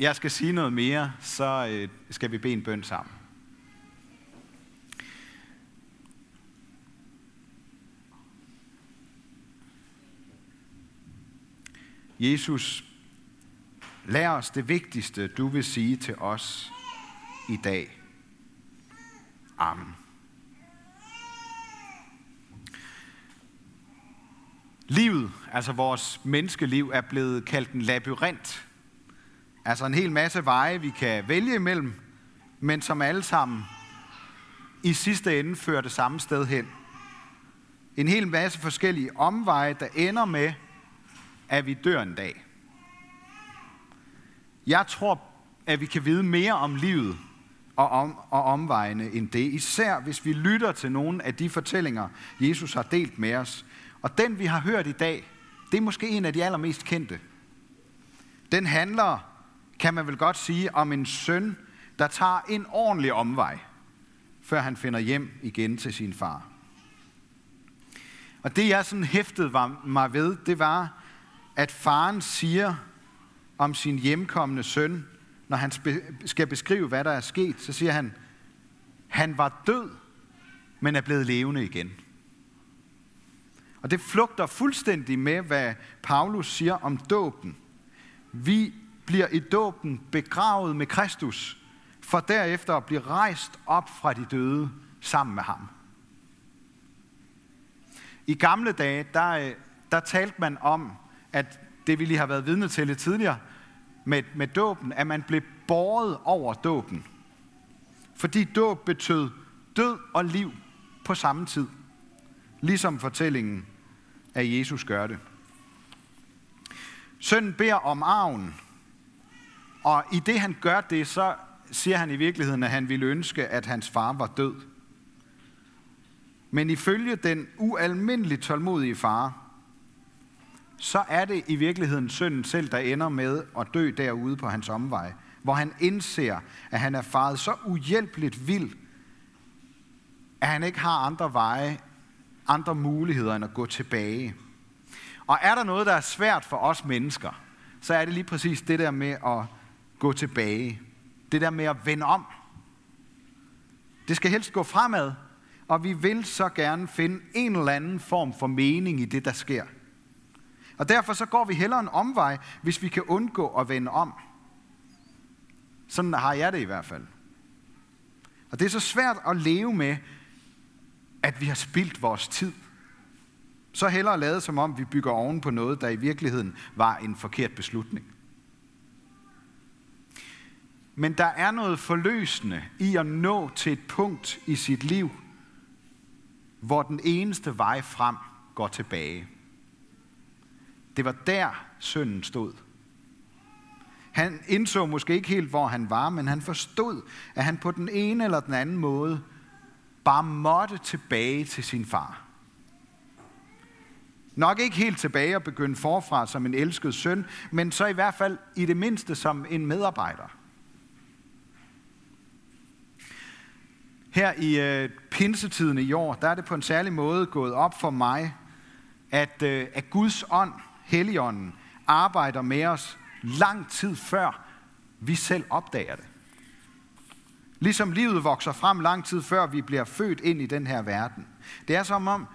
jeg skal sige noget mere, så øh, skal vi bede en bøn sammen. Jesus, lær os det vigtigste, du vil sige til os i dag. Amen. Livet, altså vores menneskeliv, er blevet kaldt en labyrint. Altså en hel masse veje, vi kan vælge imellem, men som alle sammen i sidste ende fører det samme sted hen. En hel masse forskellige omveje, der ender med, at vi dør en dag. Jeg tror, at vi kan vide mere om livet og, om, og omvejene end det, især hvis vi lytter til nogle af de fortællinger, Jesus har delt med os. Og den, vi har hørt i dag, det er måske en af de allermest kendte. Den handler, kan man vel godt sige, om en søn, der tager en ordentlig omvej, før han finder hjem igen til sin far. Og det, jeg sådan hæftede mig ved, det var, at faren siger om sin hjemkommende søn, når han skal beskrive, hvad der er sket, så siger han, han var død, men er blevet levende igen. Og det flugter fuldstændig med, hvad Paulus siger om dåben. Vi bliver i dåben begravet med Kristus, for derefter at blive rejst op fra de døde sammen med ham. I gamle dage, der, øh, der talte man om, at det vi lige har været vidne til lidt tidligere, med, med dåben, at man blev båret over dåben. Fordi dåb betød død og liv på samme tid. Ligesom fortællingen af Jesus gør det. Sønnen beder om arven, og i det han gør det, så siger han i virkeligheden, at han ville ønske, at hans far var død. Men ifølge den ualmindeligt tålmodige far, så er det i virkeligheden sønnen selv, der ender med at dø derude på hans omvej, hvor han indser, at han er faret så uhjælpeligt vild, at han ikke har andre veje, andre muligheder end at gå tilbage. Og er der noget, der er svært for os mennesker, så er det lige præcis det der med at gå tilbage. Det der med at vende om. Det skal helst gå fremad, og vi vil så gerne finde en eller anden form for mening i det, der sker. Og derfor så går vi hellere en omvej, hvis vi kan undgå at vende om. Sådan har jeg det i hvert fald. Og det er så svært at leve med, at vi har spildt vores tid. Så hellere lade som om, vi bygger oven på noget, der i virkeligheden var en forkert beslutning. Men der er noget forløsende i at nå til et punkt i sit liv, hvor den eneste vej frem går tilbage. Det var der synden stod. Han indså måske ikke helt, hvor han var, men han forstod, at han på den ene eller den anden måde bare måtte tilbage til sin far. Nok ikke helt tilbage og begynde forfra som en elsket søn, men så i hvert fald i det mindste som en medarbejder. Her i øh, pinsetiden i år, der er det på en særlig måde gået op for mig, at, øh, at Guds ånd Helligånden arbejder med os lang tid før vi selv opdager det. Ligesom livet vokser frem lang tid før vi bliver født ind i den her verden. Det er som om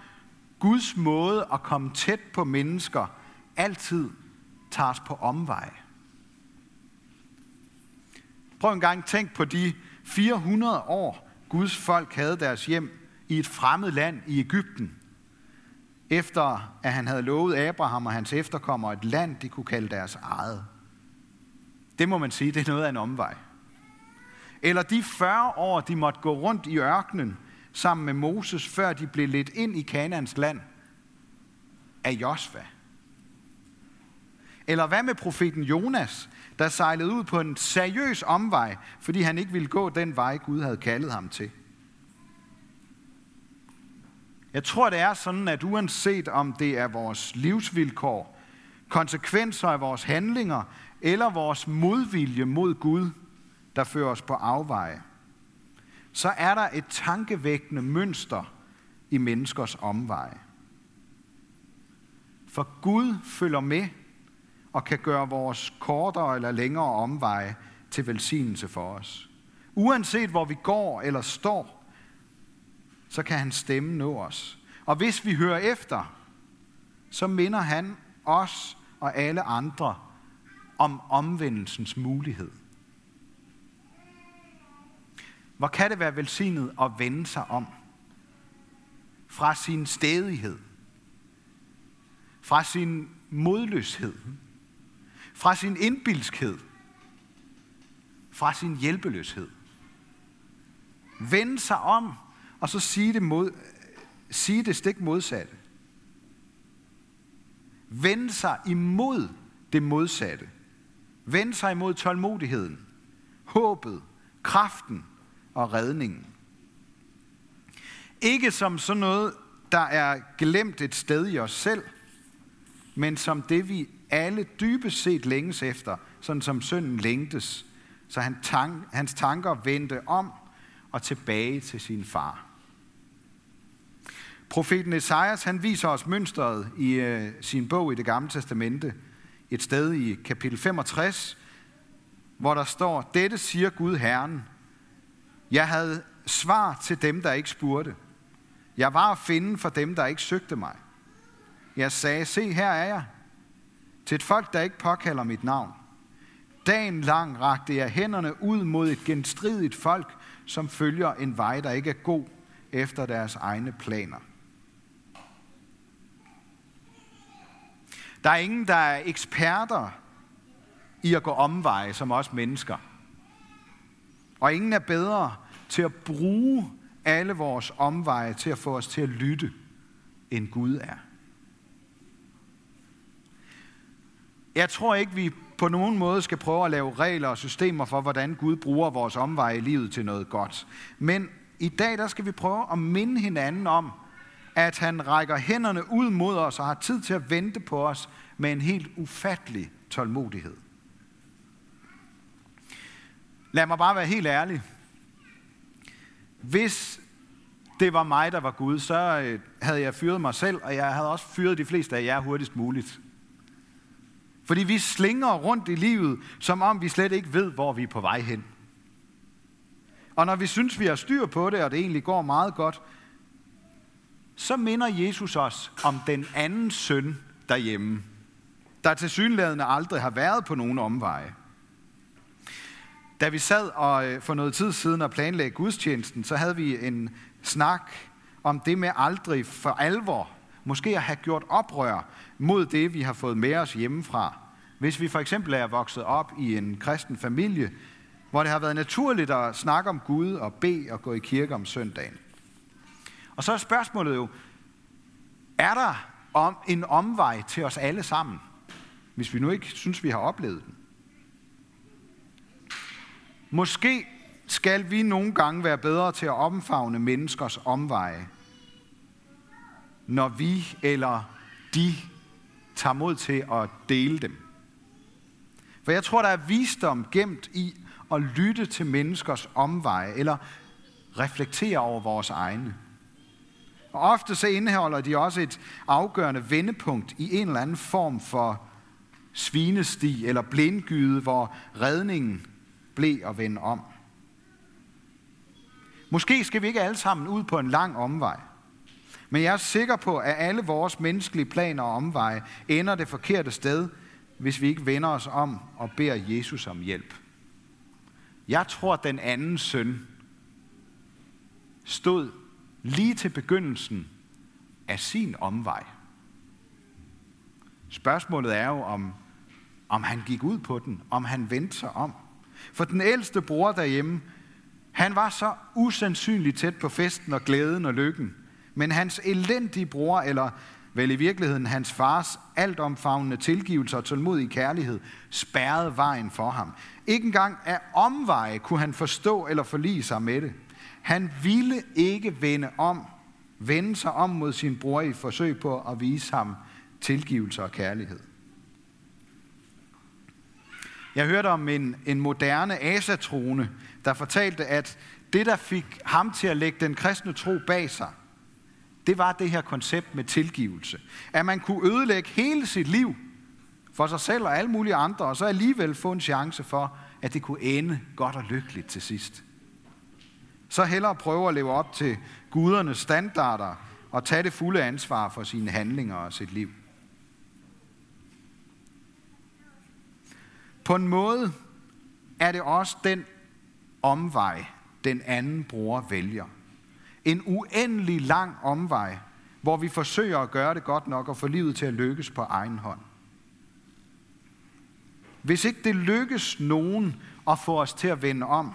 Guds måde at komme tæt på mennesker altid tager os på omvej. Prøv en gang tænk på de 400 år, Guds folk havde deres hjem i et fremmed land i Ægypten efter at han havde lovet Abraham og hans efterkommere et land, de kunne kalde deres eget. Det må man sige, det er noget af en omvej. Eller de 40 år, de måtte gå rundt i ørkenen sammen med Moses, før de blev lidt ind i Kanaans land af Josva. Eller hvad med profeten Jonas, der sejlede ud på en seriøs omvej, fordi han ikke ville gå den vej, Gud havde kaldet ham til? Jeg tror, det er sådan, at uanset om det er vores livsvilkår, konsekvenser af vores handlinger eller vores modvilje mod Gud, der fører os på afveje, så er der et tankevækkende mønster i menneskers omveje. For Gud følger med og kan gøre vores kortere eller længere omveje til velsignelse for os. Uanset hvor vi går eller står, så kan hans stemme nå os. Og hvis vi hører efter, så minder han os og alle andre om omvendelsens mulighed. Hvor kan det være velsignet at vende sig om? Fra sin stedighed, fra sin modløshed, fra sin indbilskhed, fra sin hjælpeløshed. Vende sig om, og så sige det, mod, sige det stik modsatte. Vende sig imod det modsatte. Vende sig imod tålmodigheden, håbet, kraften og redningen. Ikke som sådan noget, der er glemt et sted i os selv, men som det vi alle dybest set længes efter, sådan som sønnen længtes, så han tank, hans tanker vendte om og tilbage til sin far. Profeten Esajas, han viser os mønstret i øh, sin bog i det gamle testamente, et sted i kapitel 65, hvor der står, dette siger Gud Herren, jeg havde svar til dem, der ikke spurgte. Jeg var at finde for dem, der ikke søgte mig. Jeg sagde, se her er jeg, til et folk, der ikke påkalder mit navn. Dagen lang rakte jeg hænderne ud mod et genstridigt folk, som følger en vej, der ikke er god efter deres egne planer. Der er ingen, der er eksperter i at gå omveje som os mennesker. Og ingen er bedre til at bruge alle vores omveje til at få os til at lytte, end Gud er. Jeg tror ikke, vi på nogen måde skal prøve at lave regler og systemer for, hvordan Gud bruger vores omveje i livet til noget godt. Men i dag der skal vi prøve at minde hinanden om, at han rækker hænderne ud mod os og har tid til at vente på os med en helt ufattelig tålmodighed. Lad mig bare være helt ærlig. Hvis det var mig, der var Gud, så øh, havde jeg fyret mig selv, og jeg havde også fyret de fleste af jer hurtigst muligt. Fordi vi slinger rundt i livet, som om vi slet ikke ved, hvor vi er på vej hen. Og når vi synes, vi har styr på det, og det egentlig går meget godt, så minder Jesus os om den anden søn derhjemme, der til synlædende aldrig har været på nogen omveje. Da vi sad og øh, for noget tid siden og planlagde gudstjenesten, så havde vi en snak om det med aldrig for alvor, måske at have gjort oprør mod det, vi har fået med os hjemmefra. Hvis vi for eksempel er vokset op i en kristen familie, hvor det har været naturligt at snakke om Gud og bede og gå i kirke om søndagen. Og så er spørgsmålet jo, er der om en omvej til os alle sammen, hvis vi nu ikke synes, vi har oplevet den? Måske skal vi nogle gange være bedre til at omfavne menneskers omveje, når vi eller de tager mod til at dele dem. For jeg tror, der er visdom gemt i at lytte til menneskers omveje, eller reflektere over vores egne. Og ofte så indeholder de også et afgørende vendepunkt i en eller anden form for svinesti eller blindgyde, hvor redningen blev at vende om. Måske skal vi ikke alle sammen ud på en lang omvej. Men jeg er sikker på, at alle vores menneskelige planer og omveje ender det forkerte sted, hvis vi ikke vender os om og beder Jesus om hjælp. Jeg tror, at den anden søn stod lige til begyndelsen af sin omvej. Spørgsmålet er jo, om, om han gik ud på den, om han vendte sig om. For den ældste bror derhjemme, han var så usandsynligt tæt på festen og glæden og lykken. Men hans elendige bror, eller vel i virkeligheden hans fars altomfavnende tilgivelse og tålmodig kærlighed, spærrede vejen for ham. Ikke engang af omveje kunne han forstå eller forlige sig med det. Han ville ikke vende om, vende sig om mod sin bror i forsøg på at vise ham tilgivelse og kærlighed. Jeg hørte om en, en moderne asatrone, der fortalte, at det, der fik ham til at lægge den kristne tro bag sig, det var det her koncept med tilgivelse. At man kunne ødelægge hele sit liv for sig selv og alle mulige andre, og så alligevel få en chance for, at det kunne ende godt og lykkeligt til sidst. Så hellere prøve at leve op til gudernes standarder og tage det fulde ansvar for sine handlinger og sit liv. På en måde er det også den omvej, den anden bror vælger. En uendelig lang omvej, hvor vi forsøger at gøre det godt nok og få livet til at lykkes på egen hånd. Hvis ikke det lykkes nogen at få os til at vende om,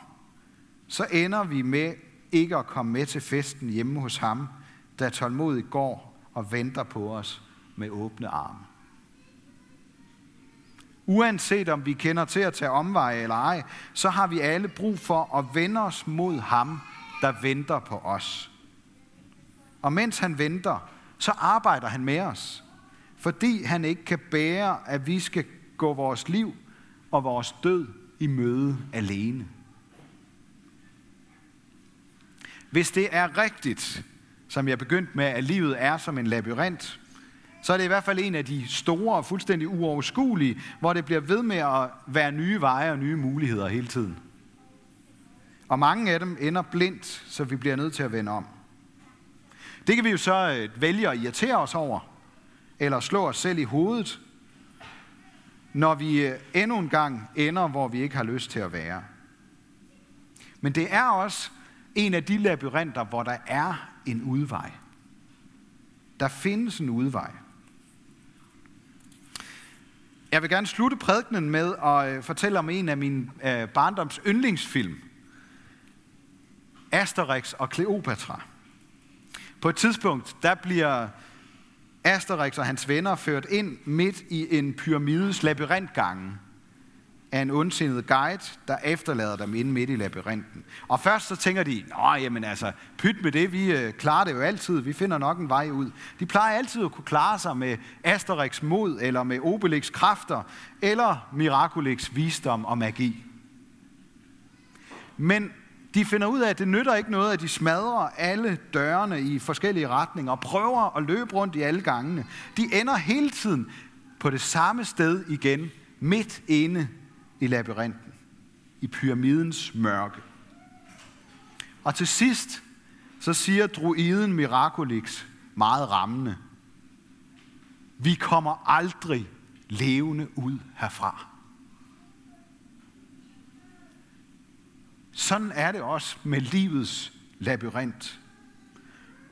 så ender vi med ikke at komme med til festen hjemme hos ham, der tålmodigt går og venter på os med åbne arme. Uanset om vi kender til at tage omveje eller ej, så har vi alle brug for at vende os mod ham, der venter på os. Og mens han venter, så arbejder han med os, fordi han ikke kan bære, at vi skal gå vores liv og vores død i møde alene. Hvis det er rigtigt, som jeg begyndte med, at livet er som en labyrint, så er det i hvert fald en af de store og fuldstændig uoverskuelige, hvor det bliver ved med at være nye veje og nye muligheder hele tiden. Og mange af dem ender blindt, så vi bliver nødt til at vende om. Det kan vi jo så øh, vælge at irritere os over, eller slå os selv i hovedet, når vi øh, endnu en gang ender, hvor vi ikke har lyst til at være. Men det er også en af de labyrinter, hvor der er en udvej. Der findes en udvej. Jeg vil gerne slutte prædikenen med at øh, fortælle om en af mine barndoms yndlingsfilm. Asterix og Kleopatra. På et tidspunkt, der bliver Asterix og hans venner ført ind midt i en pyramides labyrintgange af en ondsindet guide, der efterlader dem inde midt i labyrinten. Og først så tænker de, nå jamen altså, pyt med det, vi øh, klarer det jo altid, vi finder nok en vej ud. De plejer altid at kunne klare sig med Asterix mod, eller med Obelix kræfter, eller Miraculix visdom og magi. Men de finder ud af, at det nytter ikke noget, at de smadrer alle dørene i forskellige retninger og prøver at løbe rundt i alle gangene. De ender hele tiden på det samme sted igen, midt inde i labyrinten, i pyramidens mørke. Og til sidst, så siger druiden Miraculix meget rammende, vi kommer aldrig levende ud herfra. Sådan er det også med livets labyrint.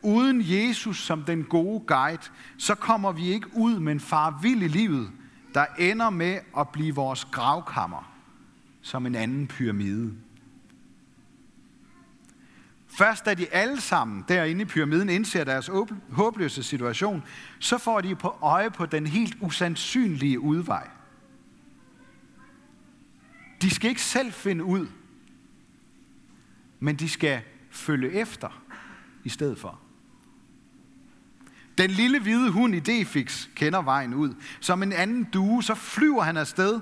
Uden Jesus som den gode guide, så kommer vi ikke ud, men en farvild i livet, der ender med at blive vores gravkammer som en anden pyramide. Først da de alle sammen derinde i pyramiden indser deres håbløse situation, så får de på øje på den helt usandsynlige udvej. De skal ikke selv finde ud, men de skal følge efter i stedet for. Den lille hvide hund i Defix kender vejen ud. Som en anden due, så flyver han afsted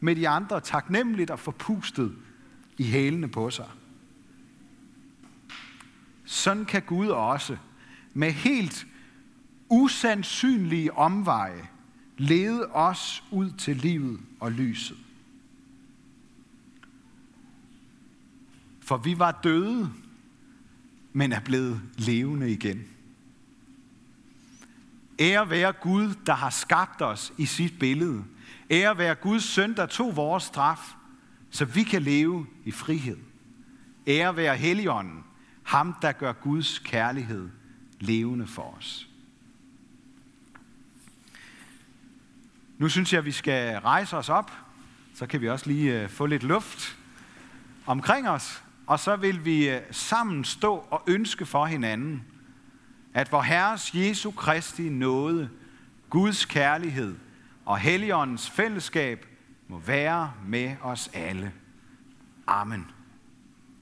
med de andre taknemmeligt og forpustet i hælene på sig. Sådan kan Gud også med helt usandsynlige omveje lede os ud til livet og lyset. For vi var døde, men er blevet levende igen. Ære være Gud, der har skabt os i sit billede. Ære være Guds søn, der tog vores straf, så vi kan leve i frihed. Ære være Helligånden, ham der gør Guds kærlighed levende for os. Nu synes jeg, at vi skal rejse os op. Så kan vi også lige øh, få lidt luft omkring os. Og så vil vi øh, sammen stå og ønske for hinanden, at vor Herres Jesu Kristi nåde, Guds kærlighed og Helligåndens fællesskab må være med os alle. Amen.